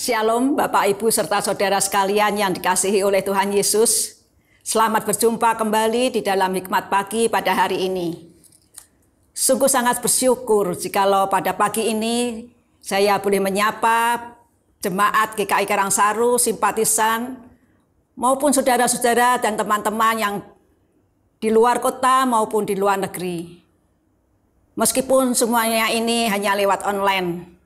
Shalom Bapak Ibu serta saudara sekalian yang dikasihi oleh Tuhan Yesus. Selamat berjumpa kembali di dalam hikmat pagi pada hari ini. Sungguh sangat bersyukur jikalau pada pagi ini saya boleh menyapa jemaat GKI Karangsaru, simpatisan, maupun saudara-saudara dan teman-teman yang di luar kota maupun di luar negeri. Meskipun semuanya ini hanya lewat online.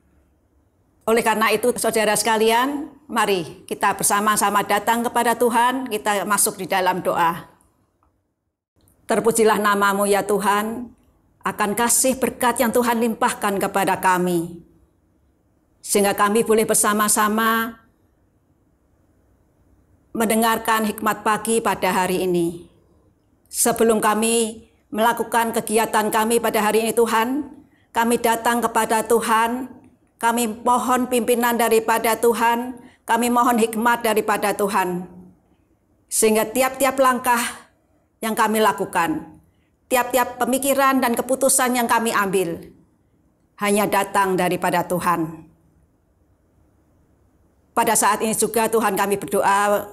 Oleh karena itu, saudara sekalian, mari kita bersama-sama datang kepada Tuhan, kita masuk di dalam doa. Terpujilah namamu ya Tuhan, akan kasih berkat yang Tuhan limpahkan kepada kami. Sehingga kami boleh bersama-sama mendengarkan hikmat pagi pada hari ini. Sebelum kami melakukan kegiatan kami pada hari ini Tuhan, kami datang kepada Tuhan kami mohon pimpinan daripada Tuhan, kami mohon hikmat daripada Tuhan. Sehingga tiap-tiap langkah yang kami lakukan, tiap-tiap pemikiran dan keputusan yang kami ambil, hanya datang daripada Tuhan. Pada saat ini juga Tuhan kami berdoa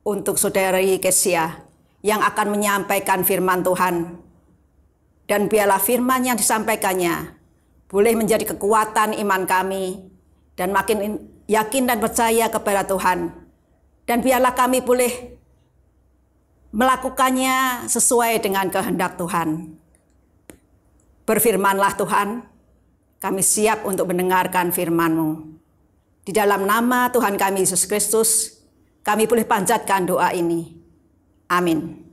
untuk saudari Kesia yang akan menyampaikan firman Tuhan. Dan biarlah firman yang disampaikannya boleh menjadi kekuatan iman kami dan makin yakin dan percaya kepada Tuhan. Dan biarlah kami boleh melakukannya sesuai dengan kehendak Tuhan. Berfirmanlah Tuhan, kami siap untuk mendengarkan firman-Mu. Di dalam nama Tuhan kami Yesus Kristus, kami boleh panjatkan doa ini. Amin.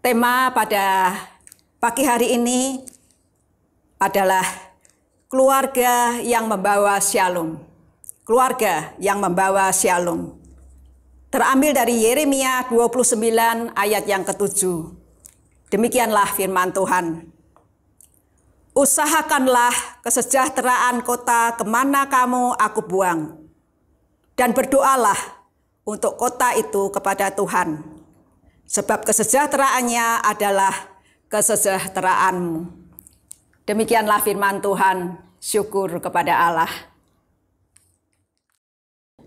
Tema pada Pagi hari ini adalah keluarga yang membawa shalom. Keluarga yang membawa shalom. Terambil dari Yeremia 29 ayat yang ketujuh. Demikianlah firman Tuhan. Usahakanlah kesejahteraan kota ke mana kamu aku buang. Dan berdoalah untuk kota itu kepada Tuhan. Sebab kesejahteraannya adalah kesejahteraanmu. Demikianlah firman Tuhan, syukur kepada Allah.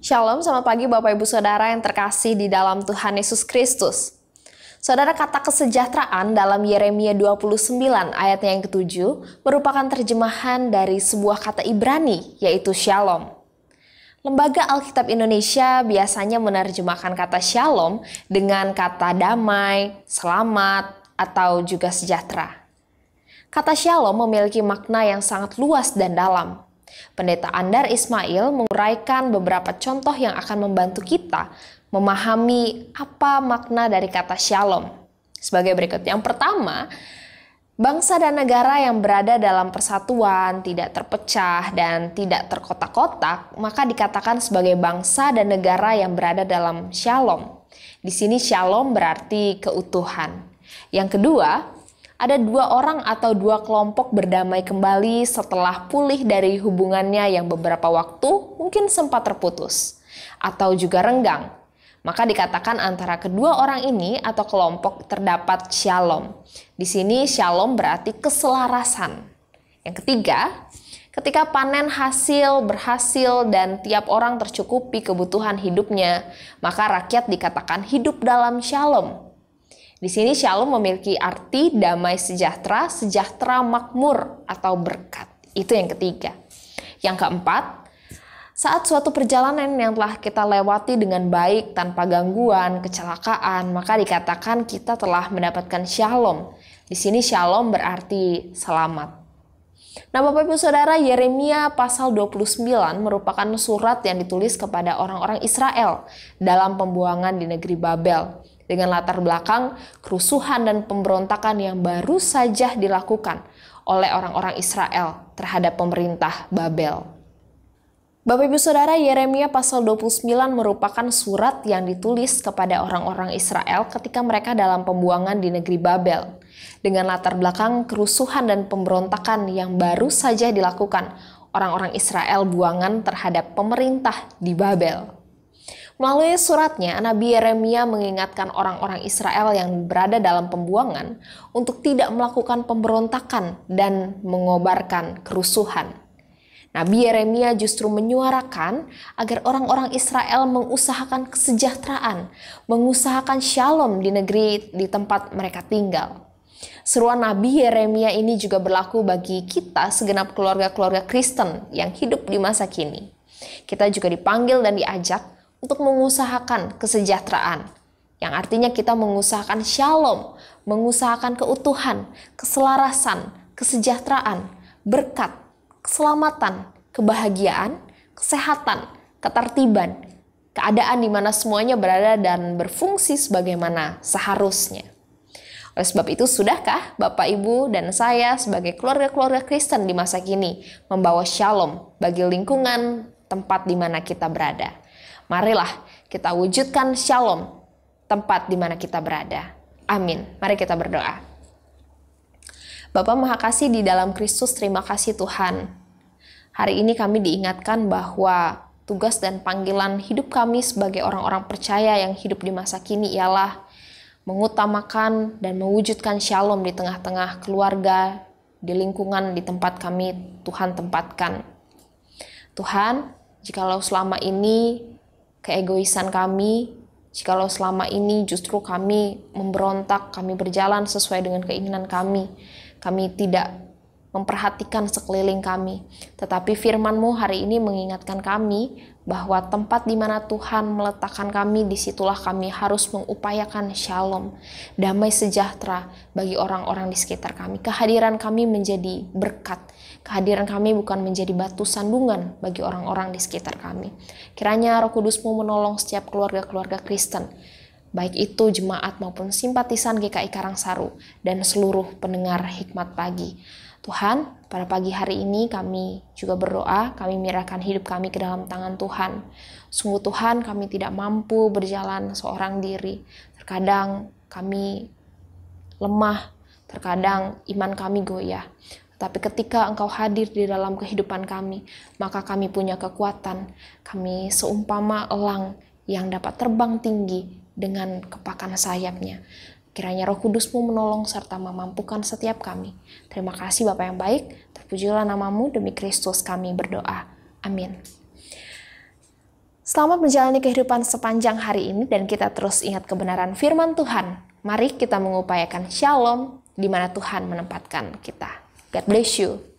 Shalom, selamat pagi Bapak Ibu Saudara yang terkasih di dalam Tuhan Yesus Kristus. Saudara kata kesejahteraan dalam Yeremia 29 ayat yang ketujuh merupakan terjemahan dari sebuah kata Ibrani yaitu shalom. Lembaga Alkitab Indonesia biasanya menerjemahkan kata shalom dengan kata damai, selamat, atau juga sejahtera. Kata shalom memiliki makna yang sangat luas dan dalam. Pendeta Andar Ismail menguraikan beberapa contoh yang akan membantu kita memahami apa makna dari kata shalom. Sebagai berikut. Yang pertama, bangsa dan negara yang berada dalam persatuan, tidak terpecah, dan tidak terkotak-kotak, maka dikatakan sebagai bangsa dan negara yang berada dalam shalom. Di sini shalom berarti keutuhan. Yang kedua, ada dua orang atau dua kelompok berdamai kembali setelah pulih dari hubungannya yang beberapa waktu mungkin sempat terputus atau juga renggang. Maka dikatakan antara kedua orang ini atau kelompok terdapat shalom. Di sini shalom berarti keselarasan. Yang ketiga, ketika panen hasil berhasil dan tiap orang tercukupi kebutuhan hidupnya, maka rakyat dikatakan hidup dalam shalom. Di sini shalom memiliki arti damai sejahtera, sejahtera makmur atau berkat. Itu yang ketiga. Yang keempat, saat suatu perjalanan yang telah kita lewati dengan baik tanpa gangguan, kecelakaan, maka dikatakan kita telah mendapatkan shalom. Di sini shalom berarti selamat. Nah Bapak Ibu Saudara, Yeremia pasal 29 merupakan surat yang ditulis kepada orang-orang Israel dalam pembuangan di negeri Babel dengan latar belakang kerusuhan dan pemberontakan yang baru saja dilakukan oleh orang-orang Israel terhadap pemerintah Babel. Bapak Ibu Saudara, Yeremia pasal 29 merupakan surat yang ditulis kepada orang-orang Israel ketika mereka dalam pembuangan di negeri Babel. Dengan latar belakang kerusuhan dan pemberontakan yang baru saja dilakukan orang-orang Israel buangan terhadap pemerintah di Babel. Melalui suratnya, Nabi Yeremia mengingatkan orang-orang Israel yang berada dalam pembuangan untuk tidak melakukan pemberontakan dan mengobarkan kerusuhan. Nabi Yeremia justru menyuarakan agar orang-orang Israel mengusahakan kesejahteraan, mengusahakan shalom di negeri di tempat mereka tinggal. Seruan Nabi Yeremia ini juga berlaku bagi kita segenap keluarga-keluarga Kristen yang hidup di masa kini. Kita juga dipanggil dan diajak untuk mengusahakan kesejahteraan, yang artinya kita mengusahakan shalom, mengusahakan keutuhan, keselarasan, kesejahteraan, berkat, keselamatan, kebahagiaan, kesehatan, ketertiban, keadaan di mana semuanya berada dan berfungsi sebagaimana seharusnya. Oleh sebab itu, sudahkah Bapak, Ibu, dan saya sebagai keluarga-keluarga Kristen di masa kini membawa shalom bagi lingkungan tempat di mana kita berada? Marilah kita wujudkan shalom tempat di mana kita berada. Amin. Mari kita berdoa. Bapak Maha Kasih di dalam Kristus, terima kasih Tuhan. Hari ini kami diingatkan bahwa tugas dan panggilan hidup kami sebagai orang-orang percaya yang hidup di masa kini ialah mengutamakan dan mewujudkan shalom di tengah-tengah keluarga, di lingkungan, di tempat kami Tuhan tempatkan. Tuhan, jikalau selama ini keegoisan kami, jikalau selama ini justru kami memberontak, kami berjalan sesuai dengan keinginan kami, kami tidak memperhatikan sekeliling kami. Tetapi firman-Mu hari ini mengingatkan kami bahwa tempat di mana Tuhan meletakkan kami, di situlah kami harus mengupayakan shalom, damai sejahtera bagi orang-orang di sekitar kami. Kehadiran kami menjadi berkat. Kehadiran kami bukan menjadi batu sandungan bagi orang-orang di sekitar kami. Kiranya roh kudus-Mu menolong setiap keluarga-keluarga Kristen baik itu jemaat maupun simpatisan GKI Karangsaru dan seluruh pendengar hikmat pagi. Tuhan, pada pagi hari ini kami juga berdoa, kami menyerahkan hidup kami ke dalam tangan Tuhan. Sungguh Tuhan, kami tidak mampu berjalan seorang diri. Terkadang kami lemah, terkadang iman kami goyah. Tapi ketika Engkau hadir di dalam kehidupan kami, maka kami punya kekuatan. Kami seumpama elang yang dapat terbang tinggi dengan kepakan sayapnya. Kiranya roh kudusmu menolong serta memampukan setiap kami. Terima kasih Bapak yang baik, terpujilah namamu demi Kristus kami berdoa. Amin. Selamat menjalani kehidupan sepanjang hari ini dan kita terus ingat kebenaran firman Tuhan. Mari kita mengupayakan shalom di mana Tuhan menempatkan kita. God bless you.